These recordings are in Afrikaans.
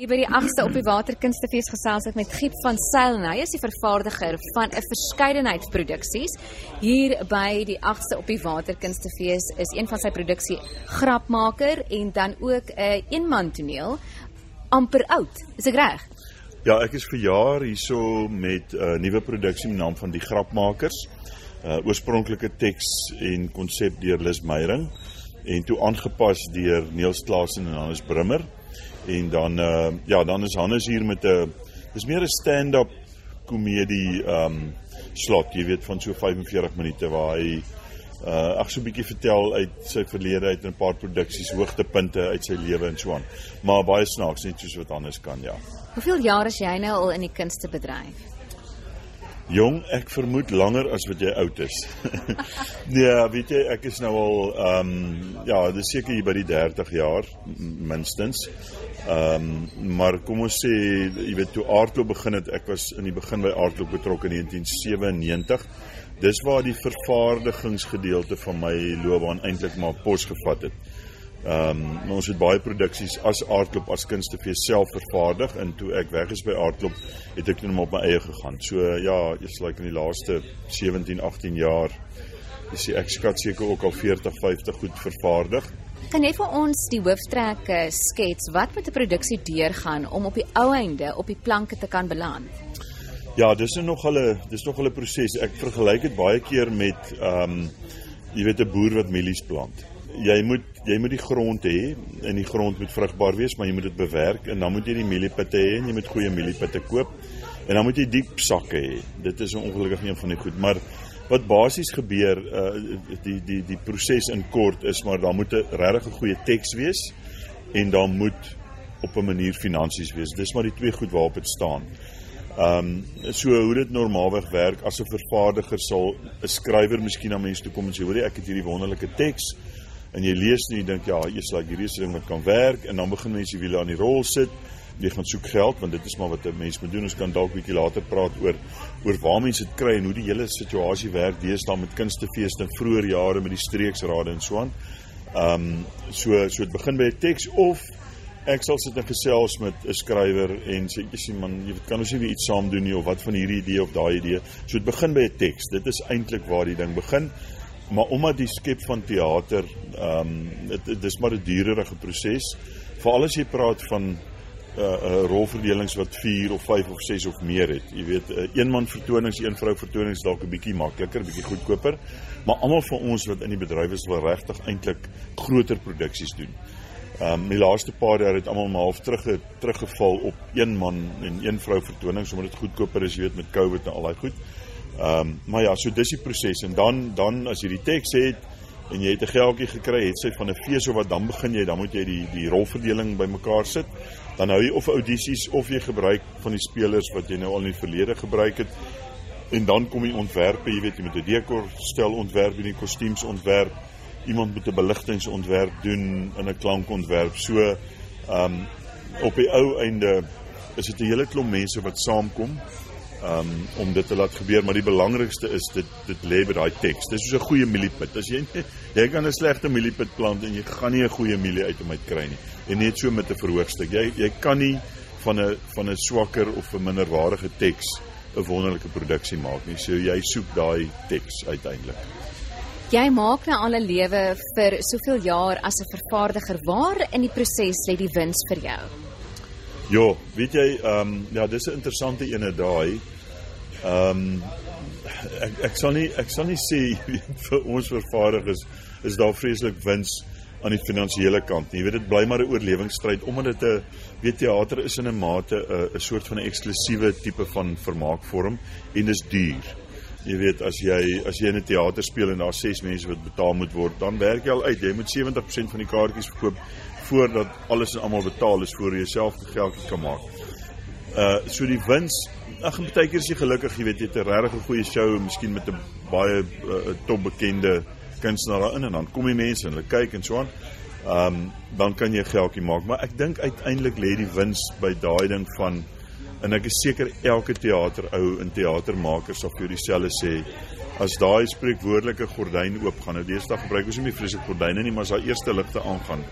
Hier by die 8ste op die Waterkunstefees gesels ek met Giep van Sail en hy is die vervaardiger van 'n verskeidenheid produksies. Hier by die 8ste op die Waterkunstefees is een van sy produksie Grapmaker en dan ook 'n een eenman toneel amper oud. Is ek reg? Ja, ek is vir jaar hierso met 'n uh, nuwe produksie met naam van die Grapmakers. Uh oorspronklike teks en konsep deur Lis Meyering en toe aangepas deur Niels Klaasen en Hannes Brimmer. En dan uh ja, dan is Hannes hier met 'n dis meer 'n stand-up komedie um slot, jy weet van so 45 minute waar hy uh ag so 'n bietjie vertel uit sy verlede uit 'n paar produksies, hoogtepunte uit sy lewe en so aan. Maar baie snaaks net soos wat Hannes kan, ja. Hoeveel jaar is jy nou al in die kunstebedryf? Jong, ek vermoed langer as wat jy oud is. nee, weet jy, ek is nou al ehm um, ja, dis seker hier by die 30 jaar minstens. Ehm um, maar kom ons sê, jy weet toe aardklop begin het, ek was in die begin by aardklop betrokke in 1997. Dis waar die vervaardigingsgedeelte van my loopbaan eintlik maar pos gevat het. Ehm um, ons het baie produksies as Aardklop as kunstefees self vervaardig en toe ek weg is by Aardklop het ek net op my eie gegaan. So ja, is like in die laaste 17, 18 jaar is ek skat seker ook al 40, 50 goed vervaardig. Kan jy vir ons die hooftrekke skets wat met 'n produksie deurgaan om op die ou einde op die planke te kan beland? Ja, dis nog hulle dis nog hulle proses. Ek vergelyk dit baie keer met ehm um, jy weet 'n boer wat mielies plant jy moet jy moet die grond hê en die grond moet vrugbaar wees, maar jy moet dit bewerk en dan moet jy die mieliepitte hê en jy moet goeie mieliepitte koop en dan moet jy diep sakke hê. Dit is ongelukkig een van die goed, maar wat basies gebeur uh die die die proses in kort is maar daar moet 'n regtig goeie teks wees en dan moet op 'n manier finansies wees. Dis maar die twee goed waarop dit staan. Ehm um, so hoe dit normaalweg werk as 'n vervaardiger sal 'n skrywer miskien na mense toe kom en sê hoor jy ek het hierdie wonderlike teks en jy lees en jy dink ja, eers laat hierdie ding wat kan werk en dan begin mense wiele aan die rol sit. Jy gaan soek geld want dit is maar wat 'n mens moet doen. Ons kan dalk bietjie later praat oor oor waar mense dit kry en hoe die hele situasie werk deesdae met kunstefeeste in vroeë jare met die streeksrade en so aan. Ehm um, so so dit begin by 'n teks of ek sal sit en gesels met 'n skrywer en sê jy sien man, jy kan ons nie iets saam doen nie of wat van hierdie idee of daai idee. So dit begin by 'n teks. Dit is eintlik waar die ding begin maar omdat die skep van teater ehm um, dit dis maar 'n duurerige proses veral as jy praat van 'n uh, uh, rolverdelings wat 4 of 5 of 6 of meer het. Jy weet 'n uh, een man vertonings een vrou vertonings dalk 'n bietjie makliker bietjie goedkoper. Maar almal van ons wat in die bedryf is wil regtig eintlik groter produksies doen. Ehm um, die laaste paar jaar het almal maar half terug teruggeval op een man en een vrou vertonings omdat dit goedkoper is jy weet met covid en al daai goed um, maar ja, so dis die proses en dan dan as jy die teks het en jy het 'n geldjie gekry, het sy van 'n fees of wat dan begin jy, dan moet jy die die rolverdeling bymekaar sit. Dan hou jy of audisies of jy gebruik van die spelers wat jy nou al in die verlede gebruik het. En dan kom die ontwerpe, jy weet jy moet 'n dekor stel ontwerp, die kostuums ontwerp. Iemand moet 'n beligtingsontwerp doen in 'n klankontwerp. So ehm um, op die ou einde is dit 'n hele klomp mense wat saamkom um, om dit te laat gebeur, maar die belangrikste is dit dit lê by daai teks. Dis soos 'n goeie mieliepit. As jy jy kan 'n slegte mieliepit plant en jy gaan nie 'n goeie mielie uit hom uit kry nie. En net so met 'n verhoogstuk. Jy jy kan nie van 'n van 'n swakker of 'n minderwaardige teks 'n wonderlike produksie maak nie. So jy soek daai teks uiteindelik. Jy maak nou al 'n lewe vir soveel jaar as 'n vervaardiger. Waar in die proses lê die wins vir jou? Ja, weet jy, ehm um, ja, dis 'n interessante ene daai. Ehm um, ek ek sal nie ek sal nie sê vir ons vervaardigers is daar vreeslik wins aan die finansiële kant. Jy weet dit bly maar 'n oorlewingsstryd omdat dit 'n weet teater is in 'n mate 'n 'n soort van 'n eksklusiewe tipe van vermaakvorm en dis duur. Jy weet as jy as jy in 'n teater speel en daar ses mense wat betaal moet word, dan werk jy al uit. Jy moet 70% van die kaartjies verkoop voordat alles en almal betaal is voor jy self die geldjie kan maak. Uh so die wins, ag en baie keer is jy gelukkig, jy weet jy het 'n regtig goeie show, miskien met 'n baie uh, top bekende kunstenaar daarin en dan kom die mense en hulle kyk en so aan. Um dan kan jy geldjie maak, maar ek dink uiteindelik lê die wins by daai ding van en ek is seker elke teaterou en teatermaker sal vir dieselfde sê as daai spreekwoordelike gordyn oop gaan nou deesdae gebruik ons nie meer vreeslik gordyne nie maar as daai eerste ligte aangaan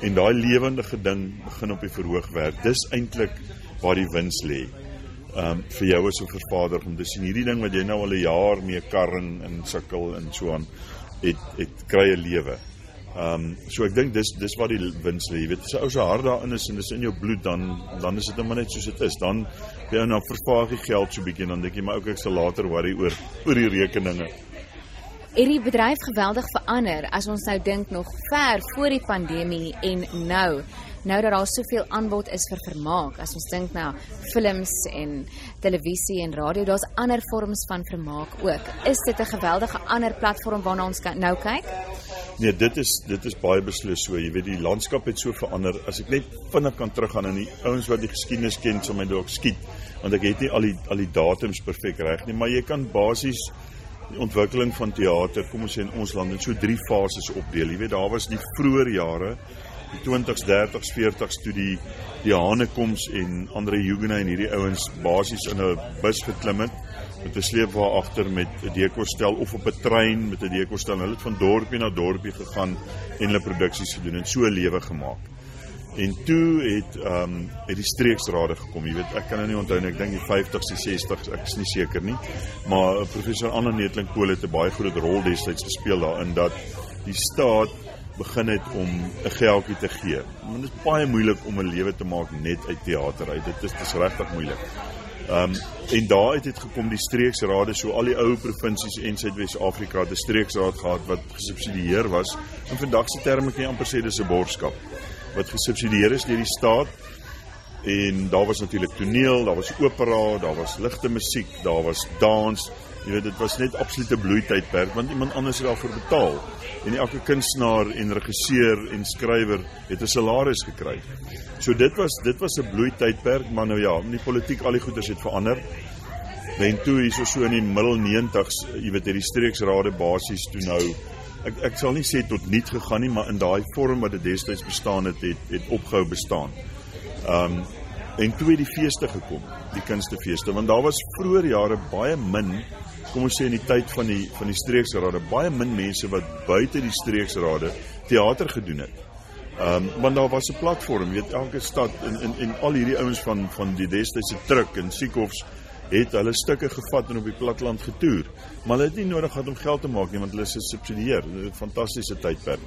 En daai lewendige ding begin op die verhoog werk. Dis eintlik waar die wins lê. Um vir jou as 'n vervaardiger om te sien hierdie ding wat jy nou al 'n jaar mee karring en sukkel en so aan het het kry 'n lewe. Ehm um, so ek dink dis dis wat die wins lê. Jy weet, as 'n ou se hart daarin is en dis in jou bloed dan dan is dit net maar net soos dit is. Dan jy nou vervaag jy geld so bietjie dan dink jy maar ook ek sal later worry oor oor die rekeninge. Het die bedryf geweldig verander as ons nou dink nog ver voor die pandemie en nou nou dat daar soveel aanbod is vir vermaak as ons dink na films en televisie en radio daar's ander vorms van vermaak ook is dit 'n geweldige ander platform waarna ons kan nou kyk Nee, dit is dit is baie beslis so. Jy weet die landskap het so verander. As ek net vinnig kan teruggaan aan die ouens wat die geskiedenis ken, sal my dalk skiet, want ek het nie al die al die datums perfek reg nie, maar jy kan basies ontwikkeling van teater, kom ons sê in ons land in so drie fases opdeel. Jy weet daar was die vroeë jare, die 20s, 30s, 40s toe die die Hanekoms en Andre Huguenot en hierdie ouens basies in 'n bus geklim het met 'n sleepwa agter met 'n dekostel of op 'n trein met 'n dekostel. Hulle het van dorpie na dorpie gegaan en hulle produksies gedoen en so 'n lewe gemaak. En toe het ehm um, het die streeksrade gekom. Jy weet, ek kan nou nie onthou nie, ek dink die 50s, die 60s, ek is nie seker nie. Maar professor Anna Netling Pool het 'n baie groot rol destyds gespeel daarin dat die staat begin het om 'n geldjie te gee. Want dit is baie moeilik om 'n lewe te maak net uit teater uit. Dit is dis regtig moeilik. Ehm um, en daar het gekom die streeksrade so al die ou provinsies en Suidwes-Afrika het 'n streeksraad gehad wat gesubsidieer was. In vandag se terme kan jy amper sê dis 'n borgskap wat gesubsidieer is deur die staat. En daar was natuurlik toneel, daar was opera, daar was ligte musiek, daar was dans. Jy weet dit was net absolute bloeitydperk want iemand anders het daarvoor betaal. En elke kunstenaar en regisseur en skrywer het 'n salaris gekry. So dit was dit was 'n bloeitydperk, maar nou ja, in die politiek al die goeders het verander. En toe hier so so in die middel 90s, jy weet hierdie streeksrade basies toe nou ek ek sal nie sê tot niet gegaan nie, maar in daai vorm wat dit destyds bestaan het, het het opgehou bestaan. Um en toe het die feeste gekom, die kunstefeeste, want daar was vroeër jare baie min kom ons sê in die tyd van die van die streeksrade baie min mense wat buite die streeksrade teater gedoen het. Ehm um, want daar was 'n platform, weet elke stad en en en al hierdie ouens van van die destydse truk en Siekhofs het hulle stukke gevat en op die platteland getoer. Maar hulle het nie nodig gehad om geld te maak nie want hulle is gesubsidieer. Dit is 'n fantastiese tydperk.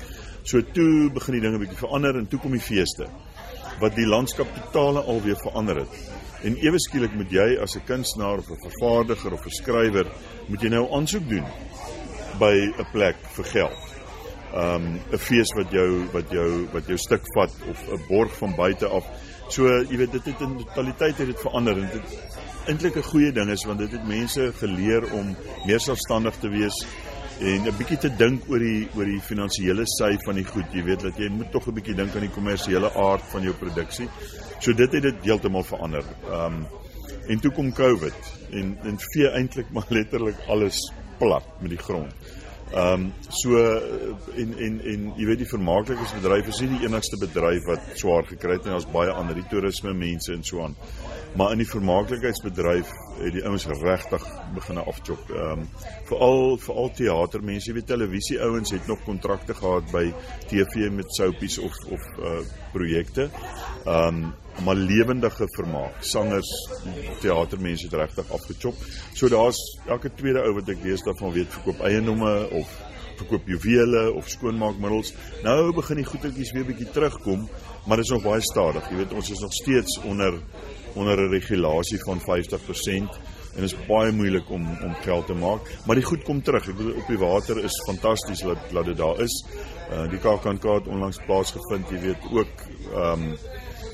So toe begin die dinge bietjie verander en toe kom die feeste wat die landskap totaal alweer verander het. En ewe skielik moet jy as 'n kunstenaar of 'n vervaardiger of 'n skrywer moet jy nou aansoek doen by 'n plek vir geld um 'n fees wat jou wat jou wat jou stuk vat of 'n borg van buite af. So jy weet dit het in totaliteit het dit verander en dit eintlik 'n goeie ding is want dit het mense geleer om meer selfstandig te wees en 'n bietjie te dink oor die oor die finansiële sy van die goed. Jy weet dat jy moet tog 'n bietjie dink aan die kommersiële aard van jou produksie. So dit het dit heeltemal verander. Um en toe kom COVID en en vee eintlik maar letterlik alles plat met die grond. Ehm um, so en en en jy weet die vermaaklikheidsbedryf is nie die enigste bedryf wat swaar gekry het nie. Daar's baie ander, die toerisme mense en so aan. Maar in die vermaaklikheidsbedryf het die ouens regtig begin afchop. Ehm um, veral veral teatermense, jy weet televisie ouens het nog kontrakte gehad by TV met soapies of of uh projekte. Ehm um, maar lewendige vermaak. Sangers, teatermense het regtig afgechop. So daar's elke tweede ou wat ek lees daarvan weet verkoop eiendomme of verkoop juwele of skoonmaakmiddels. Nou begin die goedertjies weer bietjie terugkom, maar dit is nog baie stadig. Jy weet ons is nog steeds onder onder 'n regulasie van 50% en dit is baie moeilik om om geld te maak, maar die goed kom terug. Ek bedoel op die water is fantasties dat dat dit daar is. Uh die KAKNK het onlangs plaasgevind, jy weet ook ehm um,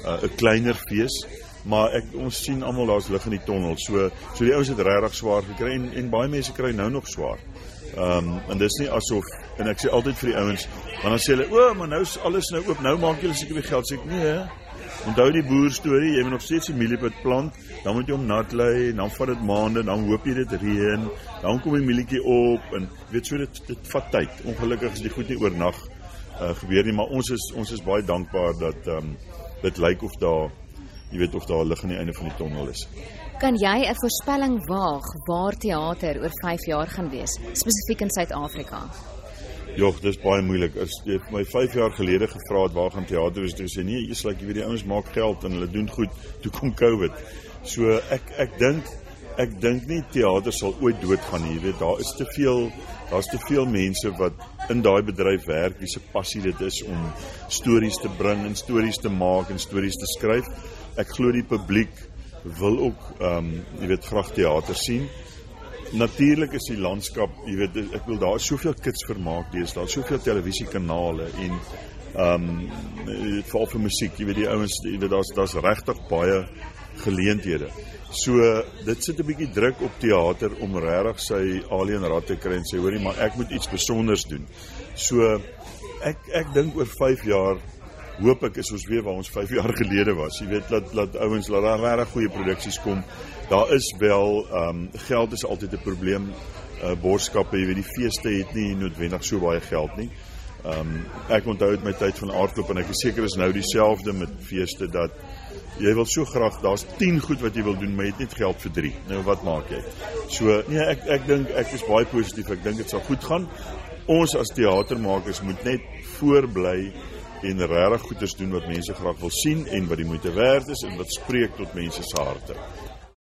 uh, 'n kleiner fees, maar ek ons sien almal daar's lig in die tonnel. So so die ouens het regtig swaar gekry en en baie mense kry nou nog swaar. Ehm um, en dis nie asof en ek sê altyd vir die ouens, dan sê hulle, "O, maar nou is alles nou oop. Nou maak julle seker weer geld." Sê ek, "Nee, onthou die boer storie, jy moet nog steeds die mieliepot plant, dan moet jy hom nat lê, dan vat dit maande, dan hoop jy dit reën, dan kom die mielietjie op en weet so dit dit vat tyd. Ongelukkig is dit goed nie oornag uh, gebeur nie, maar ons is ons is baie dankbaar dat ehm um, dit lyk of daar jy weet of daar lig aan die einde van die tonnel is. Kan jy 'n voorspelling waag waar teater oor 5 jaar gaan wees, spesifiek in Suid-Afrika? Jogg, dis baie moeilik. As jy my 5 jaar gelede gevra het waar gaan teater is, dis sê nee, jy's like jy weet die ouens maak geld en hulle doen goed. Toe kom COVID. So ek ek dink ek dink nie teater sal ooit doodgaan nie. Jy weet daar is te veel daar's te veel mense wat in daai bedryf werk wie se passie dit is om stories te bring en stories te maak en stories te skryf. Ek glo die publiek wil ook ehm um, jy weet graag teater sien natuurlik is die landskap, jy weet ek wil daar soveel kits vermaak dis daar soveel televisiekanale en ehm um, veral vir musiek, jy weet die ouens daar's daar's regtig baie geleenthede. So dit sit 'n bietjie druk op teater om regtig sy alien rad te kry en sê hoorie maar ek moet iets spesiaals doen. So ek ek dink oor 5 jaar hoop ek is ons weer waar ons 5 jaar gelede was. Jy weet dat dat ouens laat daar regtig goeie produksies kom daar is wel ehm um, geld is altyd 'n probleem. Uh borskappe, jy weet die feeste het nie noodwendig so baie geld nie. Ehm um, ek onthou uit my tyd van aardklop en ek is seker is nou dieselfde met feeste dat jy wil so graag daar's 10 goed wat jy wil doen, maar jy het net geld vir 3. Nou wat maak jy? So nee, ek ek dink ek is baie positief. Ek dink dit sal goed gaan. Ons as teatermakers moet net voorbly en regtig goeders doen wat mense graag wil sien en wat die moeite werd is en wat spreek tot mense se harte.